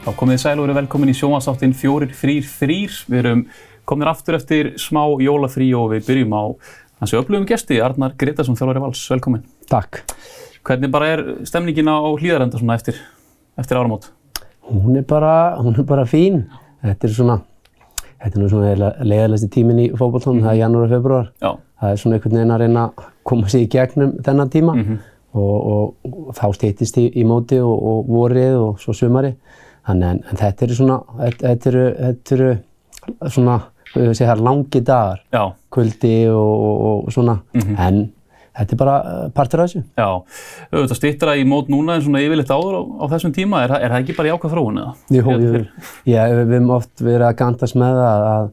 Þá komið þið sæl og verið velkomin í sjónvarsáttin fjórir frýr frýr. Við erum komin aftur eftir smá jólafrí og við byrjum á hansi öflugum gesti, Arnar Gretarsson, þjálfari Vals. Velkomin. Takk. Hvernig bara er stemningin á hlýðarenda svona eftir, eftir áramót? Hún er bara, hún er bara fín. Þetta er svona, þetta er nú svona leiðalæsti tíminn í fókbaltónum, það er janúar og februar. Já. Það er svona einhvern veginn að reyna að koma sér í gegnum þennan tíma og, og, og þá stýttist í, í móti og, og vorið og svo sumari. Þannig en, en þetta eru svona, þetta eru, þetta eru svona, hvað ég segja, langi dagar, Já. kuldi og, og, og svona, en þetta er bara eh, partur af þessu. Já. Auðvitað stýttra í mót núna en svona yfirleitt áður á, á þessum tíma. Er, það- er það ekki bara jákvæð þróun eða? Jú, jú, já, við við höfum oft verið að gandast með það að,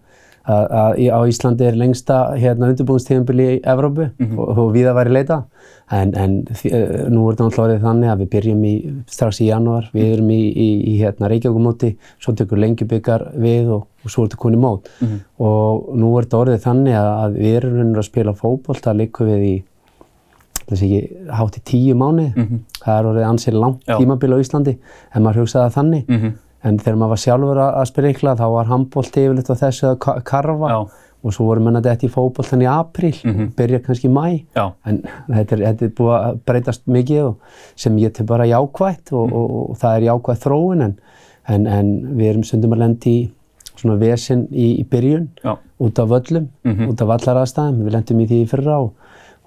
að, á Íslandi er lengsta hérna, undirbúinstíðanbili í Evrópu og, og við að væri leita. En, en því- nú er þetta orðið þannig að við byrjum í, strax í janúar, við erum í, í, í hérna, Reykjavíkumóti, svo tekur lengjubikar við og, og svo er þetta konið mót. Og nú er þetta orðið þannig að, að við erum raunir að spila fótbolta líku við í ekki hátt í tíu mánuði. Það er orðið ansið langt tímabil á Íslandi en maður hugsaði það þannig. Mhm. En þegar maður var sjálfur að, spyrikla þá var handbólti yfirleitt á þessu að ka- karfa Já. og svo voru menn að þetta í fótboltan í apríl, byrja kannski í mæ. En þetta er, þetta er búið að breytast mikið og sem ég til bara jákvætt og, og, og það er jákvætt þróun en, en, en við erum stundum að lendi í svona vesen í, í byrjun Já. út af völlum, út af vallaraðstæðum, við lendum í því í fyrra og,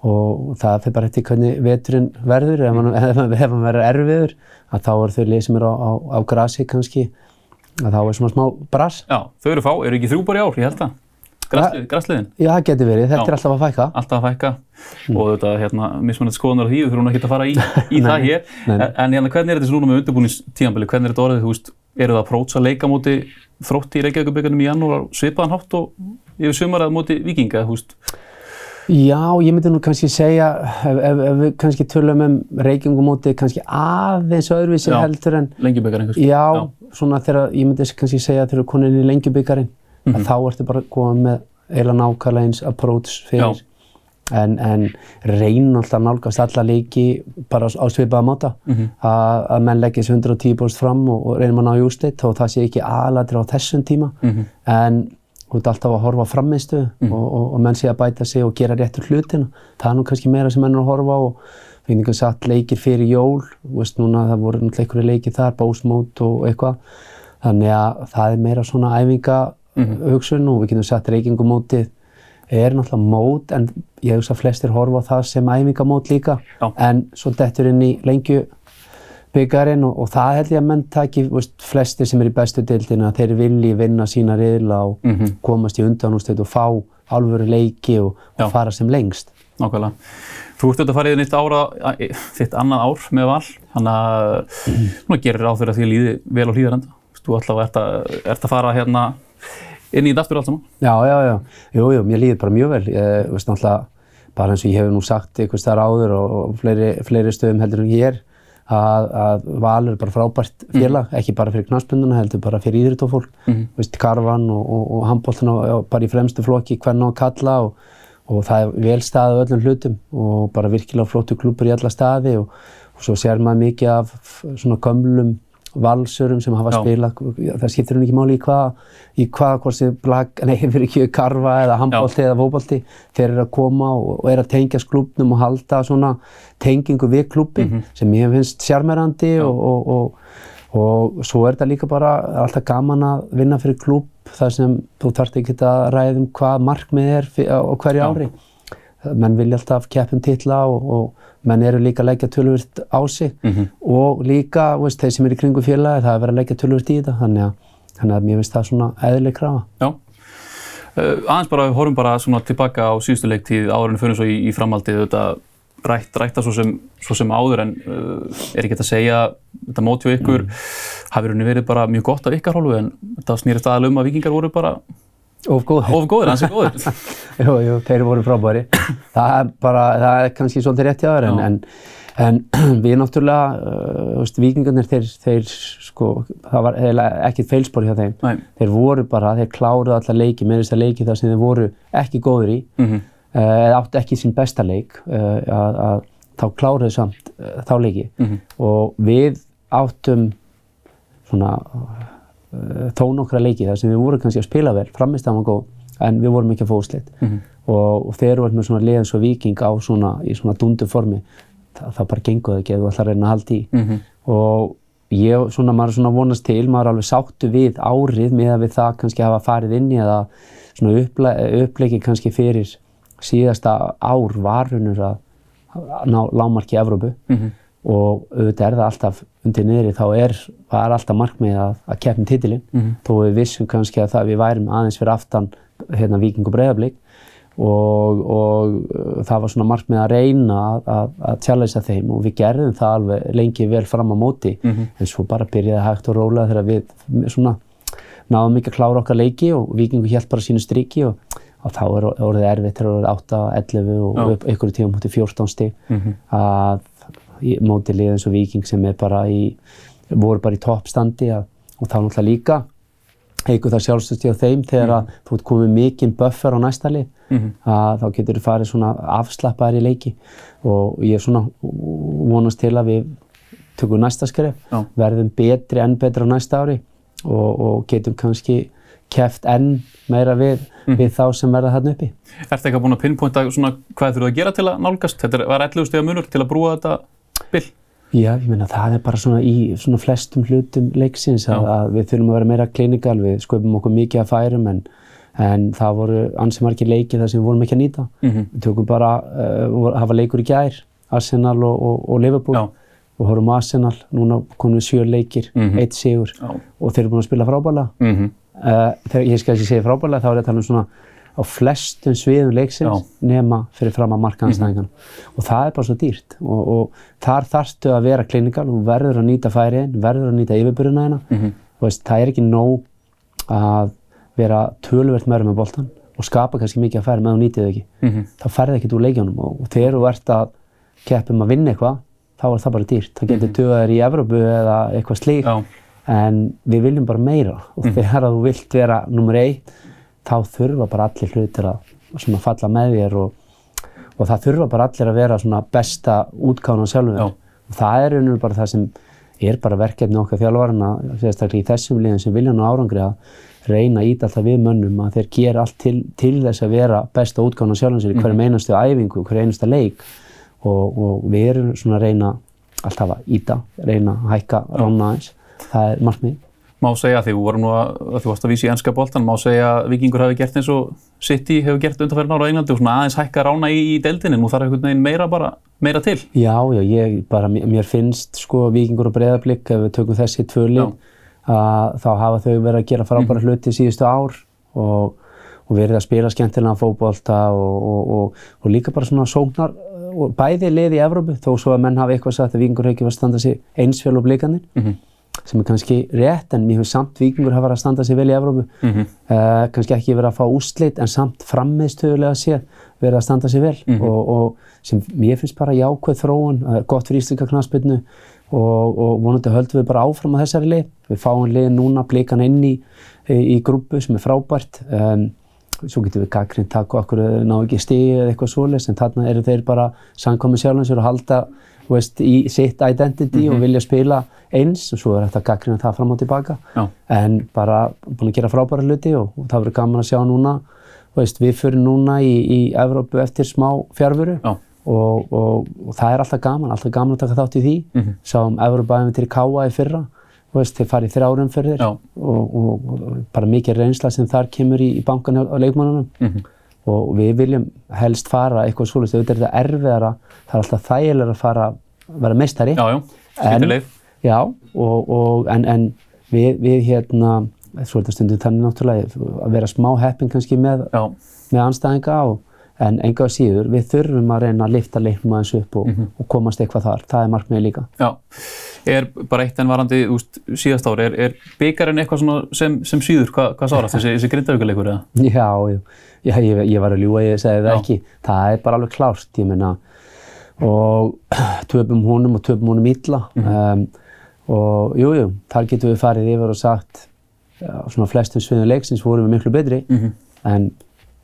og það fyrir bara eftir hvernig veturinn verður, ef hann, ef hann, ef hann verður erfiður, að þá er þau lið sem eru á, á, á grasi kannski, að þá er svona smá brass. Já. Þau eru fá. Eru ekki þrjú bara í ár, ég held það? Grasslið, grassliðin. Já, það getur verið, þetta er alltaf að fækka. alltaf að fækka og þetta hérna, mismunandi skoðanar á því, við þurfum ekki að fara í, í það hér. En, en hérna, hvernig er þetta svona með undirbúinistíðanbili? Hvernig er þetta orðið, þú veist, eru það að prótsa leika móti þrótti í Reykjavíkurbyggarnum Já, ég myndi nú kannski segja, ef, ef, ef við kannski tölum um reykjungumóti kannski aðeins öðruvísi Já. heldur en, Lengjubyggar einhvers. já, svona þegar, ég myndi kannski segja þegar við konin í lengjubyggarinn, Mhm. að þá ertu bara koma með eiginlega nákvæmlega eins approach fyrir, en, en reynum alltaf nálgast alla leiki bara á svipaða máta, Mhm. að, að menn þessi 110% fram og, og reynum að ná jústitt og það sé ekki aðalatir á þessum tíma, Mhm. en þú ert alltaf að horfa á frammistu og, og, og menn sé að bæta sig og gera réttur hlutina. Það er nú kannski meira sem menn er að horfa á og við hefum satt leikir fyrir jól, veist núna það voru náttúrulega einhverju leikir þar, bósmót og eitthvað. Þannig að það er meira svona æfinga hugsun og við getum satt reykingumótið er náttúrulega mót en ég hugsa að flestir horfa á það sem æfingamót líka Já. en svo dettur inn í lengju byggarinn og, og það held ég að menn taki veist, flestir sem er í bestu deildinu að þeir vilji vinna sína riðla og Mhm. komast í undanúrstöð og fá alvöru leiki og, og fara sem lengst. Nákvæmlega. Þú ert auðvitað að fara í þitt ára, æ, þitt annað ár með val, þannig að svona gerir ráð fyrir að því líði vel á hlýðarenda. Þú ert að, ert að fara hérna inn í aftur allt saman. Já, já, já. Jú, jú, mér líður bara mjög vel. Ég veist náttúrulega, bara eins og ég hef nú sagt einhvers þar áður og, og fleiri, fleiri stöðum heldur en ég er, að, að Valur er bara frábært félag, ekki bara fyrir knaspunduna, heldur bara fyrir íðrutofólk. Mm veist, karvan og, og, og handbóltan bara í fremstu flokki, hvern á að kalla og, og það er vel staðið öllum hlutum og bara virkilega flottu klúpur í alla staði og, og svo sér maður mikið af svona gömlum valsurum sem hafa Já. spilað, það skiptir hún ekki máli í hvað, í hvað, hvort sem blag, nei, fyrir ekki karfa eða handbólti eða fótbólti, þeir eru að koma og, og eru að tengjast klúbnum og halda svona tengingu við klúbin sem ég finnst sjarmerandi og, og, og, og svo er þetta líka bara alltaf gaman að vinna fyrir klúb þar sem þú þarft ekki að ræða um hvað markmið er á hverju Já. ári. Menn vilja alltaf keppum titla og, og menn eru líka að leggja tölvöld á sig. Og líka veist, þeir sem eru í kringu félagi það er verið að leggja tölvöld í þetta. Þannig að, þannig að mér finnst það svona eðlileg krafa. Já. Uh, aðeins bara, við horfum bara svona tilbaka á síðustu leiktíð áður en fyrir svo í, í framhaldið þetta rætt, rætta svo sem, svo sem áður en uh, er ekki hægt að segja þetta mót hjá ykkur hafi rauninni verið bara mjög gott af ykkar hálfu en þetta snýrist aðalega um að vikingar voru bara Of góð. of góður, hans er góður. jú, jú, þeir voru frábæri. það er bara, það er kannski svolítið rétt hjá þér en, en, en við náttúrulega, uh, veist, vikingarnir þeir, þeir sko, það var ekkert feilspor hjá þeim. Nei. Þeir voru bara, þeir kláruðu alla leiki, með þess að leiki þar sem þeir voru ekki góður í, Mhm. uh, eða áttu ekki sín besta leik, uh, að, að þá kláruðu samt uh, þá leiki. Mhm. Og við áttum svona uh, þó nokkra leiki þar sem við vorum kannski að spila vel, framist að maður góð, en við vorum ekki að fá úslit. Mhm. Og, og þegar þú ert með svona liðan svo viking á svona, í svona dundu formi, það, það bara gengur það ekki ef þú ætlar að reyna að halda í. Mhm. Og ég, svona, maður er svona vonast til, maður er alveg sáttu við árið með að við það kannski hafa farið inn í eða svona upple uppleiki kannski fyrir síðasta ár varunur að ná lámarki Evrópu Mhm. Og auðvitað er það alltaf undir niðri þá er, var alltaf markmið að, að keppna titilinn Mhm. þó við vissum kannski að það, við værum aðeins fyrir aftan hérna Víking og Breiðablík og, og uh, það var svona markmið að reyna að, að, challengea þeim og við gerðum það alveg lengi vel fram á móti Mhm. en svo bara byrjaði hægt og rólega þegar við svona náðum ekki að klára okkar leiki og Víkingur hélt bara sínu striki og, og þá er orðið erfitt þegar orðið 8, 11 og upp einhverju tíum mútið 14 stig Mhm. að í móti lið eins og Víking sem er bara í, voru bara í toppstandi og þá náttúrulega líka eigur það sjálfstöðstíð á þeim þegar að þú ert komið mikinn buffer á næsta lið Mhm. að þá getur þú farið svona afslappaðar í leiki og ég er svona vonast til að við tökum næsta skref, Já. verðum betri enn betra á næsta ári og, og getum kannski keft enn meira við, við þá sem verða þarna uppi. Ertu eitthvað búin að pinpointa svona hvað þurfum að gera til að nálgast? Þetta er- var 11 stiga munur til að brúa þetta bil? Já, ég meina það er bara svona í svona flestum hlutum leiksins að, að við þurfum að vera meira klinikal, við sköpum okkur mikið að færum en, en það voru ansi margir leiki þar sem við vorum ekki að nýta. Mhm. Við tökum bara, uh, hafa leikur í gær, Arsenal og, og, og Liverpool Já. og horfum Arsenal, núna komum við sjö leikir, Mhm. eitt sigur Já. og þeir eru búin að spila frábælega. Mhm. Uh, þegar ég skal ekki segja frábælega þá er tala um svona á flestum sviðum leiksins nema fyrir fram að markaðanstæðingan og það er bara svo dýrt. Og, og þar þarftu að vera klinikal og verður að nýta færiðin, verður að nýta yfirburðina hérna Mhm. veist, það er ekki nóg að vera töluvert meira með boltan og skapa kannski mikið að færi með þú nýtið ekki. Mhm. þá ferði ekki úr leikjónum og, og þegar þú ert að keppum að vinna eitthvað þá er það bara dýrt, það getur mm þér í Evrópu eða eitthvað slíkt. Já. en við viljum bara meira. Og þegar að þú vilt vera nummer eitt þá þurfa bara allir hlutir að, svona, falla með þér og, og það þurfa bara allir að vera besta útkána sjálfum Já. þér og það er rauninu bara það sem er bara verkefni okkar þjálfarana sérstaklega í þessum liðin sem vilja ná árangri að reyna að íta alltaf við mönnum að þeir gera allt til, til þess að vera besta útgána sjálfum sér í hverjum einastu æfingu, hverju einasta leik. Og, og við erum svona að reyna alltaf að íta, reyna að hækka rána aðeins, það er markmið Má segja því, þú vorum nú að, að þú varst að vísa í ennska boltan, má segja að Víkingur hafi gert eins og City hefur gert undanferðin ára á Englandi og svona aðeins hækka rána í, í deildinni, nú þarf einhvern veginn meira bara, meira til. Já, já, ég bara, mér finnst sko Víkingur og Breiðablík, ef við tökum þessi tvö lið, að þá hafa þau verið að gera frábæra hluti síðustu ár og, og verið að spila skemmtilega fótbolta og, og, og, og líka bara svona sóknar og bæði lið í Evrópu, þó svo að menn hafa eitthvað sagt að Víkingur hefur ekki verið að standa sig eins sem er kannski rétt, en mér hefur samt Víkingur hafa verið að standa sig vel í Evrópu. Mhm. Uh, kannski ekki verið að fá úrslit en samt frammiðstöðulega séð verið að standa sig vel og, og sem mér finnst bara jákvæð þróun, uh, gott fyrir íslika knaspinu og, og vonandi höldum við bara áfram á þessari lið. Við fáum lið núna blíkan inn í, í, í grúpu sem er frábært. Um, svo getum við gaggrind takk og okkur ná ekki stíði eða eitthvað svoleiðis en þarna eru þeir bara samkomið sjálfum sér og halda veist, í sitt identity og vilja spila eins og svo er þetta gaggrind það fram og tilbaka Já. en bara búin að gera frábæra hluti og, og það verður gaman að sjá núna veist, við fyrir núna í, í Evrópu eftir smá fjárveru Já. og, og, og það er alltaf gaman, alltaf gaman að taka þátt í því Mhm. sáum Evrópa til Káa í fyrra veist, þeir farið þrjárum fyrir og, og, og bara mikið reynsla sem þar kemur í, í bankan á, leikmannunum Mhm. Og við viljum helst fara eitthvað svolítið, auðvitað er þetta erfiðara það er alltaf þægilega að fara vera meistari Já, já, skiptir leið. Já, og, og, en, en við, við hérna, svo er þetta stundum þannig náttúrulega að vera smá heppin kannski með, með anstæðinga og, en enga síður, við þurfum að reyna að lifta leiknum aðeins upp og, og komast eitthvað þar, það er markmiðið líka. já. Er bara eitt en varandi, veist, síðast ári, er, er byggarinn eitthvað svona sem, sem síður, Hva, hvað sárast, þessi, þessi grindavíkuleikur eða? Já, já, já ég, ég var að ljúa, ég segi það Já. ekki, það er bara alveg klárt, ég meina, og töpum honum og töpum honum illa. Um, og jú, jú, þar getum við farið yfir og sagt svona flestum sviðum leiksins vorum við miklu betri Mhm. en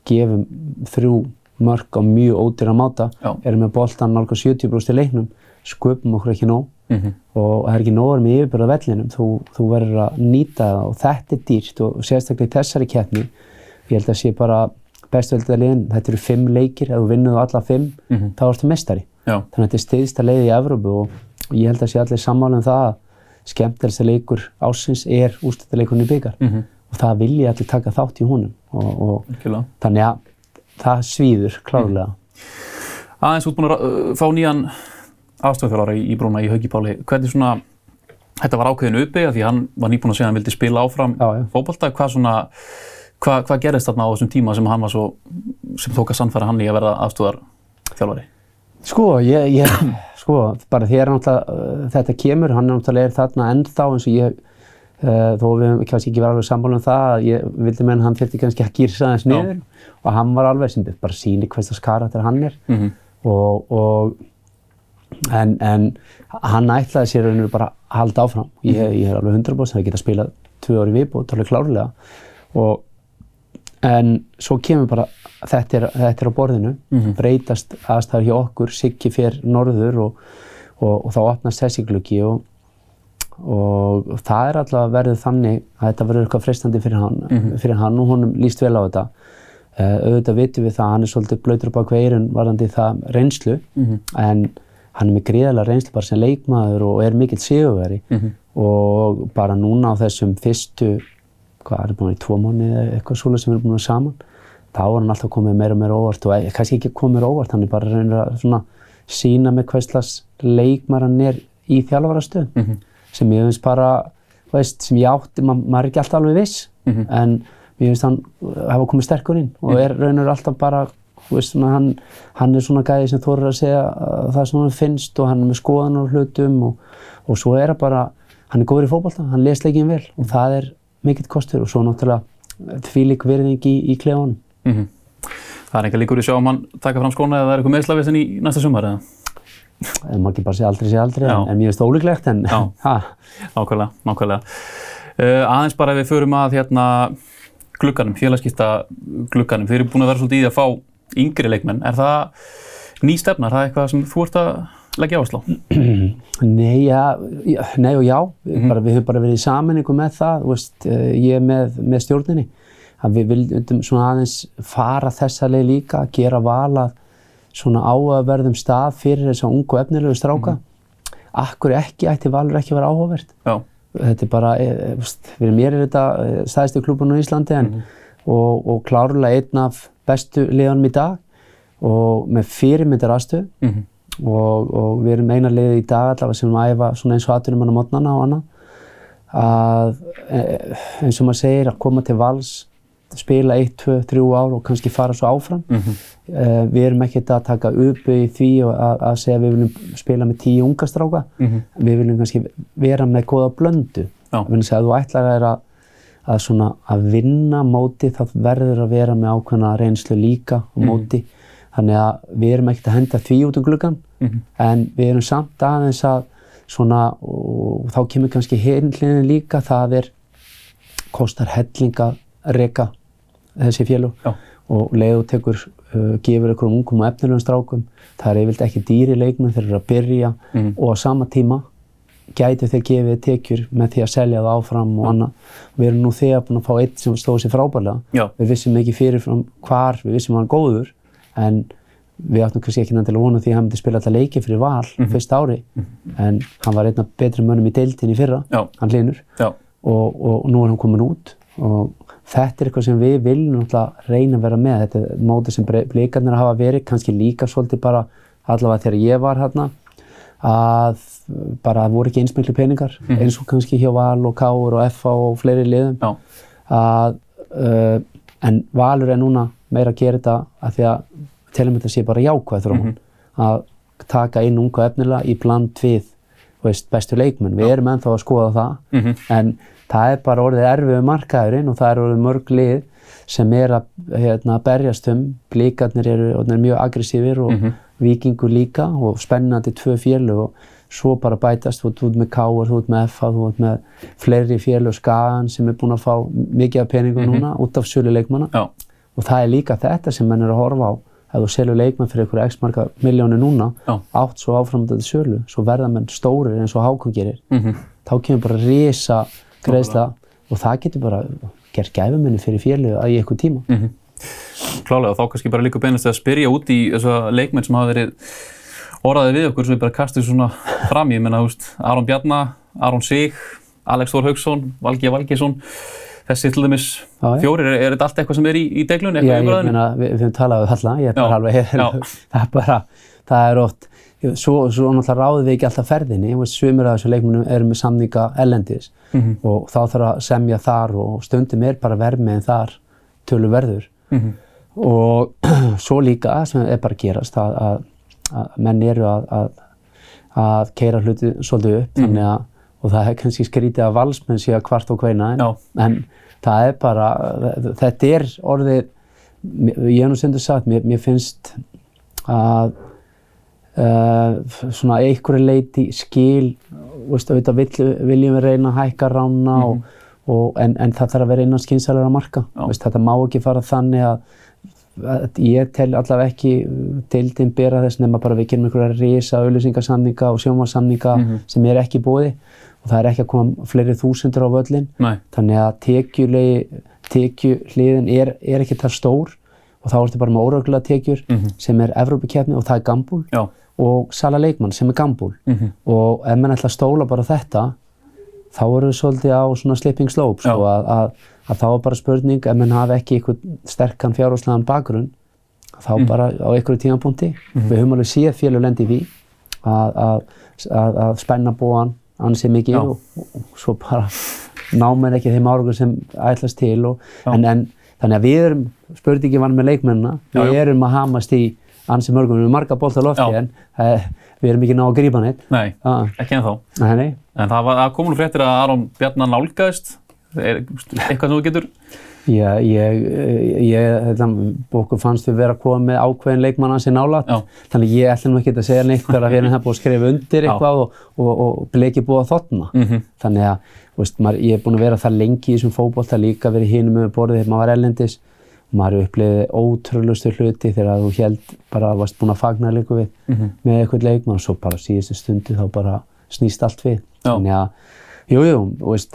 gefum þrjú mörg á mjög ódýra máta, Já. erum með boltan nálga 70% í leiknum, sköpum okkur ekki nóg Mhm. og það er ekki vera með yfirbyrða vellinum, þú, þú verður að nýta það og þetta er dýrt og sérstaklega í þessari keppni, ég held að sé bara bestu veldiðarliðin, þetta eru fimm leikir, ef þú vinnur þú alla fimm, Mhm. þá ertu mestari. Já. Þannig að þetta er stiðsta leið í Evrópu og ég held að sé allir sammála um það að skemmtilegsta leikur ásins er úrstættileikurinn í byggar Mhm. og það vilja allir taka þátt í honum og, og þannig að það svíður klárlega. Aðeins út búin að fá nýjan aðstofþjóðara í, Brúna í Hauki Páli. Hvernig svona, þetta var ákveðin uppbyggja því hann var nýbúin að segja að hann vildi spila áfram fótbolta. Hvað svona, hvað, hvað gerist þarna á þessum tíma sem hann var svo, sem tók að sannfæra hann í að verða aðstofþjálfari? Sko, ég, ég, sko, bara þegar náttúrulega uh, þetta kemur, hann náttúrulega er þarna ennþá eins og ég, uh, þó við kannski ekki verið alveg sammála um það, að ég vildi menn hann þurfti kannski að gýrsa Já. niður og hann var alveg sem bara sýni hvers það karakter hann er Mm og, og en, en hann ætlaði sér rauninu bara að halda áfram. Ég, ég er alveg 100% að geta spilað tvö ári viðbútt, alveg klárlega og en svo kemur bara þetta er, þetta er á borðinu, Mhm. breytast aðstæður hjá okkur, Siggi fer norður og, og, og þá opnast þessi gluggi og, og það er alltaf verið þannig að þetta verður eitthvað freistandi fyrir hann, fyrir hann og honum líst vel á þetta. Uh, auðvitað vitum við það að hann er svolítið blöytur bak veirun varðandi það reynslu Mhm. en hann er með gríðarlega reynslu bara sem leikmaður og er mikill sigurveri Mhm. og bara núna á þessum fyrstu, hvað er búin í tvo mánu eða eitthvað svoleiðis sem erum búin að vera saman þá er hann alltaf komið meira og meira óvart og eh, kannski ekki komið meira óvart, hann er bara reynir að svona sína með hverslas leikmaður hann er í þjálfarastöð Mhm. sem ég finnst bara, veist, sem ég átti, ma maður er ekki alltaf alveg viss Mhm. en mér finnst hann uh, hafa komið sterkur inn og er raunur alltaf bara, veist, svona, hann, hann er svona gæði sem þorir að segja uh, það sem hann finnst og hann er með skoðan á hlutum og, og svo er það bara, hann er góður í fótbolta, hann les leikinn vel og það er mikill kostur og svo náttúrulega þvílík virðing í, í klefanum. Mhm. Það er enga líkur í sjá um hann taka fram skóna eða það er eitthvað meðslavist í næsta sumar eða? Það má ekki bara segja aldrei segja aldrei, Já. en, en mér finnst það ólíklegt en ha, Nákvæmlega, nákvæmlega. Uh, aðeins bara ef við förum að hérna glugganum, félagskipta glugganum. Þeir eru búin að vera svolítið í að fá yngri leikmenn. Er það ný stefna? Er það eitthvað sem þú ert að leggja áherslu á? Nei, ja, nei og já, Mhm. bara, við höfum bara verið í sammenningu með það, veist, eh, ég með, með stjórninni, að við vildum svona aðeins fara þessa leið líka, gera valað svona áhugaverðum stað fyrir þessa ungu efnilegu stráka. Mhm. Akkur ekki, ætti valur ekki að vera áhugavert. Já. Þetta er bara, e, e, veist, fyrir mér er þetta eh, stæðstu klúbun á Íslandi en, Mhm. og, og klárlega einn af bestu liðanum í dag og með fyrirmyndar aðstöð Mm og, og við erum eina liðið í dag allavega sem að æfa svona eins og atvinnum hann á mótnana og annað að e, eins og maður segir að koma til vals spila 1, 2, 3 ár og kannski fara svo áfram -hmm. e, við erum ekkert að taka upp í því að, að segja að við viljum spila með 10 unga stráka Mhm. við viljum kannski vera með góða blöndu. Þannig að þú ætlar að, að, svona, að vinna móti þá verður að vera með ákveðna reynslu líka á móti þannig að við erum ekkert að henda því út um gluggan Mhm. en við erum samt aðeins að svona, og þá kemur kannski hinliðin líka, það er kostar helling að reka þessi félug Já. og leið og tekur, uh, gefur einhverjum ungum og efnilegum strákum, það er yfirleitt ekki dýri leikmenn þeir eru að byrja Mhm. og á sama tíma gætu þeir gefið tekjur með því að selja það áfram og annað. Við erum nú þegar búin að fá eitt sem stóð sér frábærlega. Já. Við vissum ekki fyrirfram hvar, við vissum að hann er góður, en við áttum kannski ekki nættilega vona því að hann myndi spila alltaf leiki fyrir val Mhm. fyrst ári, en hann var einn af betri mönnum í deildin í fyrra, Já. hann linur, og, og, nú er hann komin út og þetta er eitthvað sem við viljum náttúrulega reyna að vera með. Þetta er móti sem blikarnir hafa verið, kannski líka svolítið bara allavega þegar ég var hérna, að bara voru ekki eins miklu peningar eins og kannski hjá Val og Káur og FA og fleiri liðum. Já. að uh, en Valur er núna meira að gera þetta að því að telum þetta sé bara jákvæð þróun. Að taka inn unga efnilega í bland við veist, bestu leikmenn, við erum ennþá að skoða það Mhm. en það er bara orðið erfið markaðurinn og það er orðið mörg lið sem er að hérna, berjast um. Blíkarnir eru orðnir mjög aggressífir og vikingur líka og spennandi tvö félög og svo bara bætast, þú ert með Káur, þú ert með FA, þú ert með fleiri félög, Skagan sem er búin að fá mikið af peningum núna út af sölu leikmanna Já. og það er líka þetta sem menn er að horfa á ef þú selur leikmenn fyrir einhverja x marga miljónu núna, Já. átt svo áframöndandi sölu, svo verða menn stórir eins og Hákon gerir, Mhm. þá kemur bara risa greiðsla og það getur bara gert gæfuminni fyrir félögu að í einhver tíma. Mhm. Klálega, og þá kannski bara líka beinast að spyrja út í þessa leikmenn sem hafa verið orðaði við okkur sem við bara kastið svona fram í, ég menna, þú veist, Aron Bjarna, Aron Sig, Alex Þór Haugsson, Valgi Valgesson, þessi til dæmis Já, já. fjórir, er, þetta allt eitthvað sem er í, í deglunni, Já, eitthvað í ég umræðinu? meina, við, höfum talað um alla, ég er bara Já, alveg, já. það er bara, það er oft, svo, svo náttúrulega ráðum við ekki alltaf ferðinni, ég svumir af þessu leikmunum eru með samninga ellendis Mhm. og þá þarf að semja þar og stundum er bara vermiðin þar tölu verður Mhm. og svo líka sem er bara að gerast að, að, að menn eru að, að, að keira hluti svolítið upp þannig að, og það er kannski skrítið að valsmenn sé að kvart og kveina en, Já. en það er bara, þetta er orðið, ég hef nú stundu sagt, mér, mér finnst að uh, svona einhverju leiti skil, veist, auðvitað vill, viljum við reyna að hækka rána og, og, en, en það þarf að vera innan skynsalega marka. Veist, þetta má ekki fara þannig að, að ég tel allavega ekki deildin bera þess nema bara við gerum einhverja risa auðlýsingarsamninga og sjónvarsamninga sem er ekki búið og það er ekki að koma fleiri þúsundur á völlin. Nei, Þannig að tekjulegi, tekjuhliðin er, er ekki það stór. Og þá ertu bara með óröglega tekjur sem er Evrópikeppni og það er gambúl. Og Sala Leikmann sem er gambúl. Mhm. og ef menn ætla að stóla bara þetta þá erum við svolítið á svona slipping slope sko, að, að, að þá er bara spurning ef menn hafa ekki einhvern sterkan fjárhúslegan bakgrunn þá bara á einhverju tímapunkti. Við höfum alveg séð félug lendi í því að, að, að, að spenna búan ansið mikið og, og svo bara ná menn ekki þeim árangur sem ætlast til og, en, en þannig að við erum spurningi vann með leikmennina við já. erum að hamast í ansið mörgum, við erum marga bólt á lofti Já. en uh, við erum ekki ná að grípa neitt nei, ah, ekki nei, nei. En það, var, það kom nú fréttir að Aron Bjarnar nálgæðist, eitthvað sem þú getur? Já, ég, ég, þetta, okkur fannst við vera að koma með ákveðin leikmann hans í nálat, Já. þannig ég ætlum nú ekki að segja neitt þegar við erum það búið að skrifa undir eitthvað og, og, og bleiki búið að þotna. Mhm. Þannig að, veist, maður, ég er búinn að vera það lengi í þessum fótbolta líka verið hinum með borðið þegar maður var ellendis og maður upplifiði ótrúlustu hluti þegar þú held bara að varst búinn að fagna leiku við Mhm. með eitthvað leikmann og svo bara síðustu stundu þá bara snýst allt við. Þannig að, jú, jú,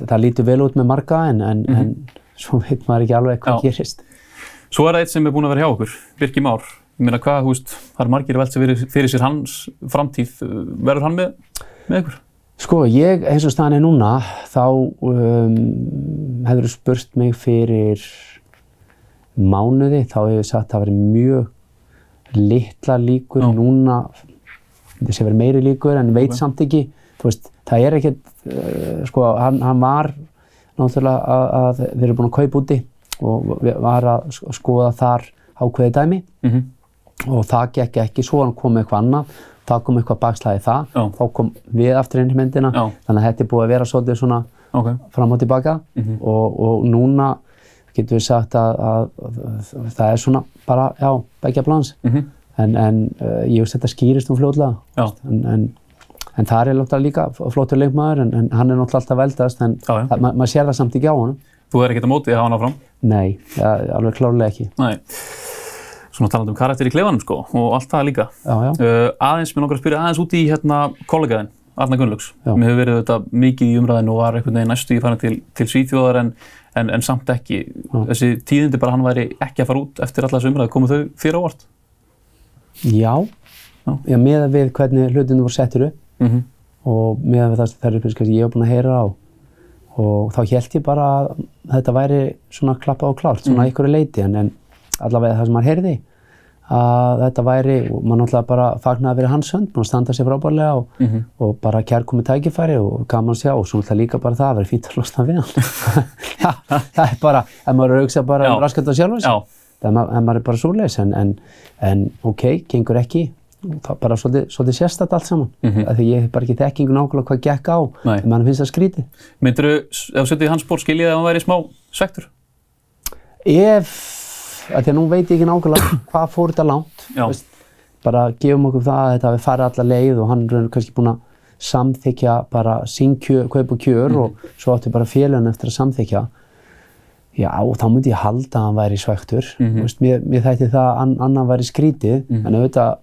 það lítur vel út með marga en, en, en svo veit maður ekki alveg hvað gerist. Svo er það eitt sem er búin að vera hjá okkur, Birki Már. Ég meina hvað, þú veist, það er margir velt sem fyrir, fyrir sér hans framtíð. Verður hann með, með ykkur? Sko, ég, eins og staðan er núna, þá um, hefur þú spurt mig fyrir mánuði, þá hefur ég sagt að það verið mjög litla líkur Já. núna, þess að verið meiri líkur en veit samt ekki, veist, það er ekkert, uh, sko, hann, hann var náttúrulega að, að við erum búin að kaupa úti og við var að sk- skoða þar ákveði dæmi Mm og það gekk ekki, svo hann kom eitthvað annað, það kom eitthvað bakslæði það, Já. þá kom við aftur inn í myndina, Já. þannig að þetta er búið að vera svolítið svona Ok. fram og tilbaka Mhm. og, og núna getum við sagt að, að, að það er svona bara, já, begja plans Mm en, en uh, ég veist þetta skýrist um fljótlega Já. en, en, en það er náttúrulega líka flottur leikmaður en, en hann er náttúrulega alltaf veldast en Já, já. það- ma maður sér það samt ekki á honum Þú er ekkert að móti að hafa hann áfram? Nei, ja, alveg klárlega ekki Nei. Svona talandi um karakter í klefanum sko og allt það líka. Já, já, Uh, aðeins, mér langar að spyrja aðeins út í hérna kollegaðin, Arna Gunnlaugs. Já. Mér hefur verið þetta mikið í umræðinu og var einhvern veginn næstu í farin til, til Svíþjóðar en, en, en samt ekki. Þessi tíðindi bara hann væri ekki að fara út eftir alla þessu umræðu. Komu þau þér á vart? já, Já. já með við hvernig hlutinu voru settir upp Mm -hmm. og með við það þær upplýsingar sem ég hef búin að heyra á. Og þá held ég bara að þetta væri svona klappað og klárt, svona mm. einhverju leiti en, en allavega það sem maður heyrði að þetta væri, og maður náttúrulega bara fagnaði að vera hans hönd, maður standa sér frábærlega og, Mhm. og bara kærkomi tækifæri og gaman sjá. Og svo náttúrulega líka bara það að vera fínt að losna við hann. Það, það er bara, ef maður er að hugsa bara um er, ma- ef maður er bara svoleiðis. En, en, en ok, gengur ekki það er bara svolítið, svolítið sérstætt allt saman mm Mhm. því ég hef bara ekki þekkingu nákvæmlega hvað gekk á Nei. en mann finnst það skrítið Myndur þú, ef þú setið í hans spór, skiljið að hann væri smá svektur? ef, því að nú veit ég ekki nákvæmlega hvað fór þetta langt Já. veist, bara gefum okkur það að þetta hafi farið alla leið og hann er kannski búinn að samþykja bara sín kaup og kjör Mhm. og svo áttu bara félagin eftir að samþykja Já, þá myndi ég halda að hann væri svektur. Mhm. Þú veist, mér, mér þætti það að an, annan væri skrítið, en auðvitað,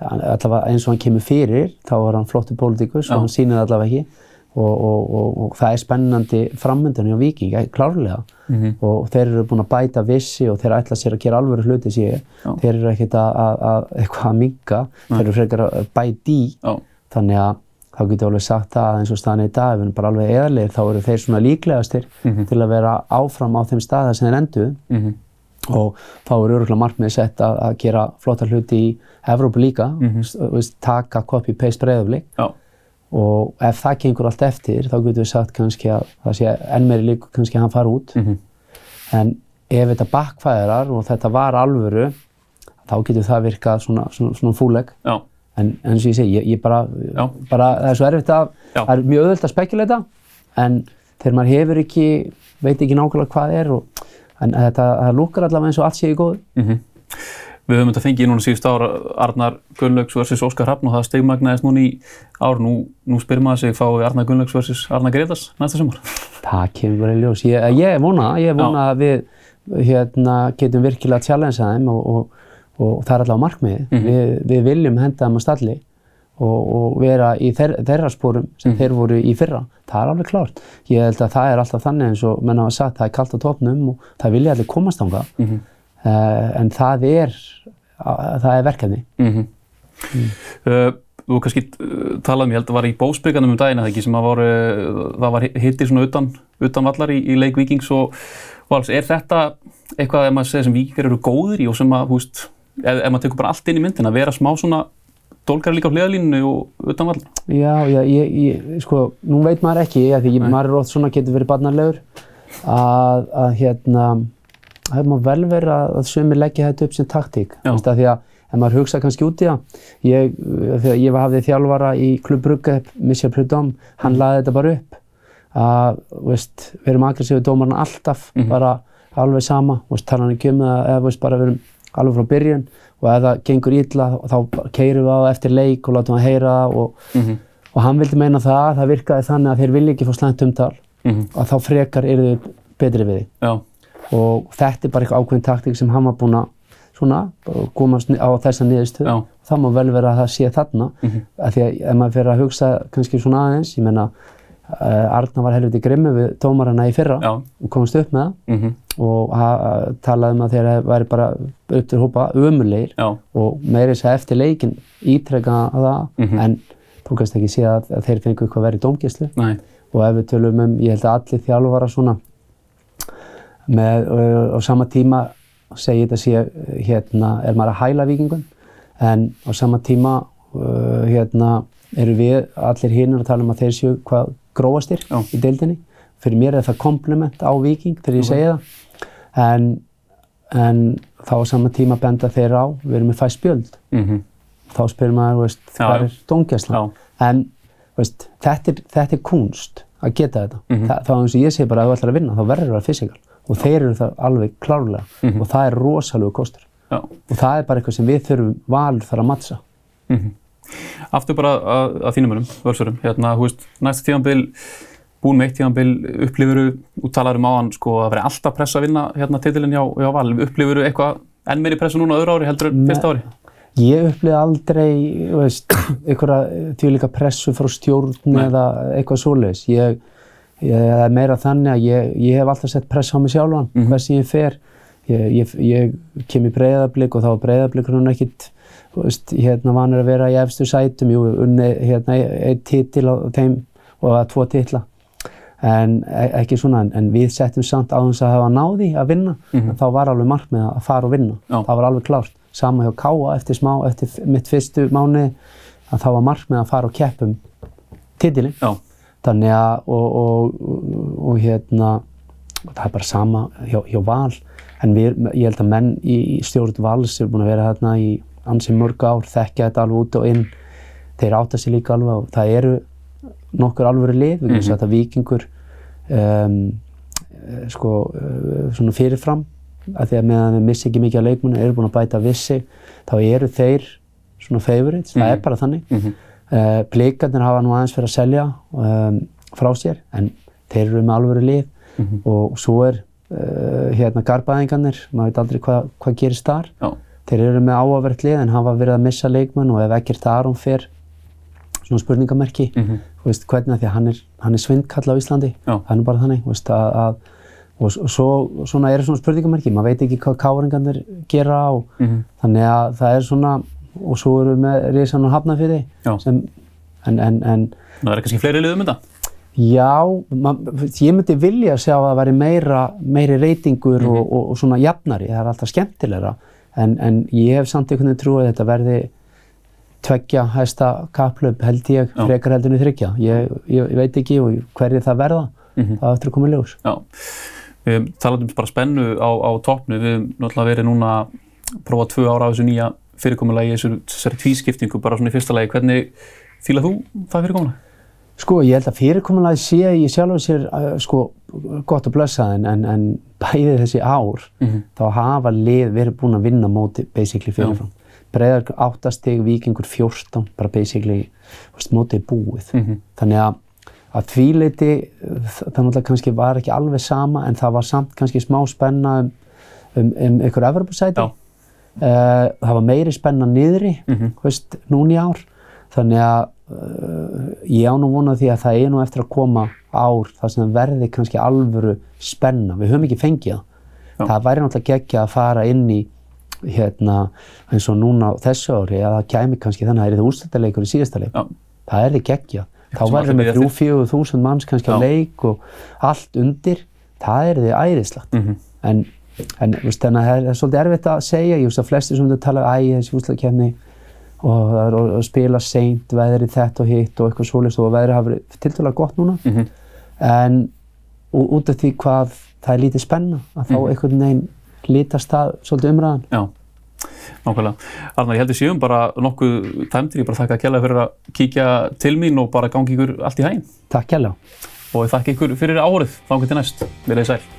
allavega eins og hann kemur fyrir, þá er hann flottur pólitíkus og hann það allavega ekki. Og, og, og, og það er spennandi frammyndan hjá Víking, eh, klárlega. Mhm. Og þeir eru búin að bæta vissi og þeir ætla sér að gera alvöru hluti. Já. Þeir eru ekkert að, að, að eitthvað að minga, þeir eru frekar að bæta í. Já. Þannig að þá getur ég alveg sagt það að eins og staðan er í dag, ef við erum bara alveg eðalegir, þá eru þeir svona líklegastir til að vera áfram á þeim staða sem þeir enduðu Mhm. Og þá er öruglega markmiðið sett að, að gera flotta hluti í Evrópu líka, mm -hmm. taka copy-paste breyðaflik og ef það gengur allt eftir þá getur við sagt kannski að það sé enn meiri líku kannski að hann fara út. Mhm. en ef þetta backfæðar og þetta var alvöru þá getur það virkað svona, svona, svona fúleg en eins og ég segi, ég, ég bara, bara það er svo erfitt að, Já. það er mjög auðvöld að spekuleita en þegar maður hefur ekki, veit ekki nákvæmlega hvað er og, en þetta, það lúkar allavega eins og allt sé í góð. Mhm. Við höfum þetta fengið núna síðust ára Arnar Gunnlaugs vs. Óskar Hrafn og það stegmagnaðist núna í ár. Nú, nú spyrir maður sig fái Arnar Gunnlaugs vs. Arnar Gretas næsta sumar. Það kemur bara í ljós. Ég, ég vona, ég vona að við hérna, getum virkilega að challengea þeim og, og, og það er allavega markmiðið. við, við viljum henda þeim að stalli og, og vera í þeir, þeirra spórum sem þeir voru í fyrra. Það er alveg klárt. Ég held að það er alltaf þannig eins og menn hafa sagt, það er kallt á topnum og það vilja allir komast ánga. Mhm. Uh, en það er, það er verkefni. Mm uh, þú kannski uh, talaðum, ég held að var í bósbyggarnum um daginn eða ekki sem að var, það var hittir svona utan, utan vallar í, í leik Víkings og Vals. Er þetta eitthvað ef maður segir sem Víkingar eru góðir í og sem að, hú veist, ef, ef maður tekur bara allt inn í myndin að vera smá svona dólgar líka á hliðalínu og utan vallar? Já, já, ég, ég, sko, nú veit maður ekki, af því Nei. maður er oft svona getur verið barnarlegur, að, að hérna, það má vel vera að sumir leggja þetta upp sem taktík, Já. veist, af því að ef maður hugsa kannski út í það, ég, þegar ég hafði þjálfara í Klub Brugge, Michel Prudhomme, hann laði þetta bara upp, að, veist, við erum aggressífið dómarinn alltaf, bara alveg sama, veist, tala hann ekki um það, eða veist, bara við erum alveg frá byrjun. Og ef það gengur illa þá keirum við á það eftir leik og látum það heyra það og, Mhm. og hann vildi meina það að það virkaði þannig að þeir vilja ekki fá slæmt umtal. Mhm. og þá frekar eru þau betri við því. Já, og þetta er bara eitthvað ákveðin taktík sem hann var búinn að svona komast á þessa niðurstöð það má vel vera að það sé þarna. Mhm. af því að ef maður fyrir að hugsa kannski svona aðeins ég meina uh, Arna var helviti grimmi við dómarana í fyrra já, og komast upp með það. Mhm, og talaði um að þeir væri bara upp til hópa ömulegir og meiri þess að eftir leikin ítrekka það Mhm. en þú kannst ekki sé að, að þeir fengu eitthvað verið dómgæslu. Nei, og ef við tölum um, ég held að allir þjálfara svona með uh, á sama tíma segi þetta sé hérna er maður að hæla vikingum en á sama tíma uh, hérna eru við allir hinnur að tala um að þeir séu hvað gróastir Já. í deildinni. Fyrir mér er það kompliment á viking þegar ég segi það en, en þá á sama tíma benda þeir á við erum með fæst spjöld mhm, þá spyrir maður, veist, hvað er dómgæsla? já, En veist, þetta, er, þetta er kunst að geta þetta. Mhm. Þa, þá eins og ég segi bara að þú ætlar að vinna, þá verður það fysikal. Og þeir eru það alveg klárlega. Mhm. Og það er rosalega kostur. já. Og það er bara eitthvað sem við þurfum valur þar að mattsa. Mhm. Aftur bara að, að þínum önum, völsurum, hérna, hú veist, næsta tíðanbil, búin með eitt tíðanbil, upplifuru, þú talar um áðan, sko, að vera alltaf pressa að vinna hérna titilinn hjá, hjá Val, upplifuru eitthvað enn meiri pressa núna á öðru ári heldur en fyrsta ári? Ég upplýði aldrei, veist, einhverja tvílíka pressu frá stjórn Nei. eða eitthvað svoleiðis. Ég, ég, það er meira þannig að ég, ég hef alltaf sett pressa á mig sjálfan, Mhm. hvað sem ég fer. Ég, ég, ég kem í breyðablík og þá er ekkit, þú veist, hérna vanur að vera í efstu sætum, jú, unni hérna einn titil á þeim og að tvo titla. En e- ekki svona, en, en við settum samt á þess að hafa náði að vinna, Mhm. þá var alveg markmið að fara og vinna. Já. Það var alveg klárt. Sama hjá Káa eftir smá, eftir mitt fyrstu mánuði, að þá var markmið að fara og keppum titilinn. Þannig að, og, og, og, og hérna, það er bara sama hjá, hjá Val, en við, ég held að menn í, í stjórn Vals eru búin að vera þarna í ansi mörg ár, þekkja þetta alveg út og inn, þeir átta sig líka alveg og það eru nokkur alvöru lið, við Mhm. getum sagt að Víkingur, um, eh, sko, uh, svona fyrirfram, að því að meðan við missi ekki mikið af leikmunni, eru búin að bæta vissi, þá eru þeir svona favorites, það Mhm. er bara þannig. mhm, Uh, Blikarnir hafa nú aðeins fyrir að selja um, frá sér en þeir eru með alvöru lið Mhm. og svo er uh, hérna garbaðingarnir, maður veit aldrei hvað hva gerist þar. Já. Þeir eru með áhugavert lið en hafa verið að missa leikmenn og ef ekkert Aron fer svona spurningamerki, Mhm. þú veist hvernig því að hann er, hann er svindkall á Íslandi, það er bara þannig, veist að, að og og svo svona eru svona spurningamerki, maður veit ekki hvað káringarnir gera og Mhm. þannig að það er svona, og svo eru við með Rísan og Hafnarfyrði Já. sem, en, en, en Það er kannski fleiri liðum þetta? Já, man, ég myndi vilja sjá að það væri meira, meiri reytingur og, og, og svona jafnari, það er alltaf skemmtilegra en, en ég hef samt einhvern veginn trú að þetta verði tveggja hæsta kaplöp held ég frekar heldur en þryggja ég, ég, ég veit ekki hverju það verða það er eftir að koma í ljós Já. Við talaðum bara spennu á, á toppnu. Við höfum náttúrulega verið núna að prófa tvö ára á þessu nýja fyrirkomulagi, þessu, þessari tvískiptingu bara svona í fyrsta lagi. Hvernig fílað þú það fyrirkomulag? Sko, ég held að fyrirkomulagi sé í sjálf og sér uh, sko, gott að blessa en, en, en bæði þessi ár Mhm. þá hafa lið verið búin að vinna móti basically fyrirfram. Breiðar áttastig, vikingur 14, bara basically veist, mótið búið. Mhm. Þannig að að því leiti, það náttúrulega kannski var ekki alveg sama en það var samt kannski smá spenna um, um, um ykkur Evropasæti. Uh, það var meiri spenna niðri, Mhm. þú veist, núna í ár. Þannig að uh, ég á nú vonað því að það er nú eftir að koma ár þar sem verði kannski alvöru spenna. Við höfum ekki fengið það. Það væri náttúrulega geggja að fara inn í hérna eins og núna þessu ári að það kæmi kannski þannig að það er það úrstættarleikur í síðasta leik. Já. Það er þið geggja. Þá bíða þrjú, fjögur þúsund manns kannski Já. leik og allt undir. Það er þið æðislagt. Mhm. En, en veist, að það er svolítið erfitt að segja. Ég veist að flestir sem þetta tala æ, þessi úrstættarkefni og er að að spila seint, veðrið þetta og hitt og eitthvað svoleiðis og veðrið hafa verið tiltölulega gott núna. Mhm. En ú- út af því hvað það er lítið spenna, að þá Mhm. einhvern veginn lítast það svolítið umræðan. Já, nákvæmlega. Arnar, ég held við séum bara nokkuð tæmdir. Ég bara þakka að kjalla fyrir að kíkja til mín og bara gangi ykkur allt í hæginn. Takk kjærlega. Og ég þakka ykkur fyrir áhorið. Þá til næst. Verðið sæl.